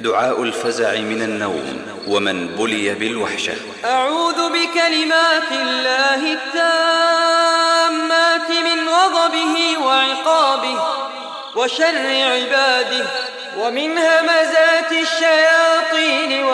دعاء الفزع من النوم ومن بلي بالوحشة. أعوذ بكلمات الله التامات من غضبه وعقابه وشر عباده ومن همزات الشياطين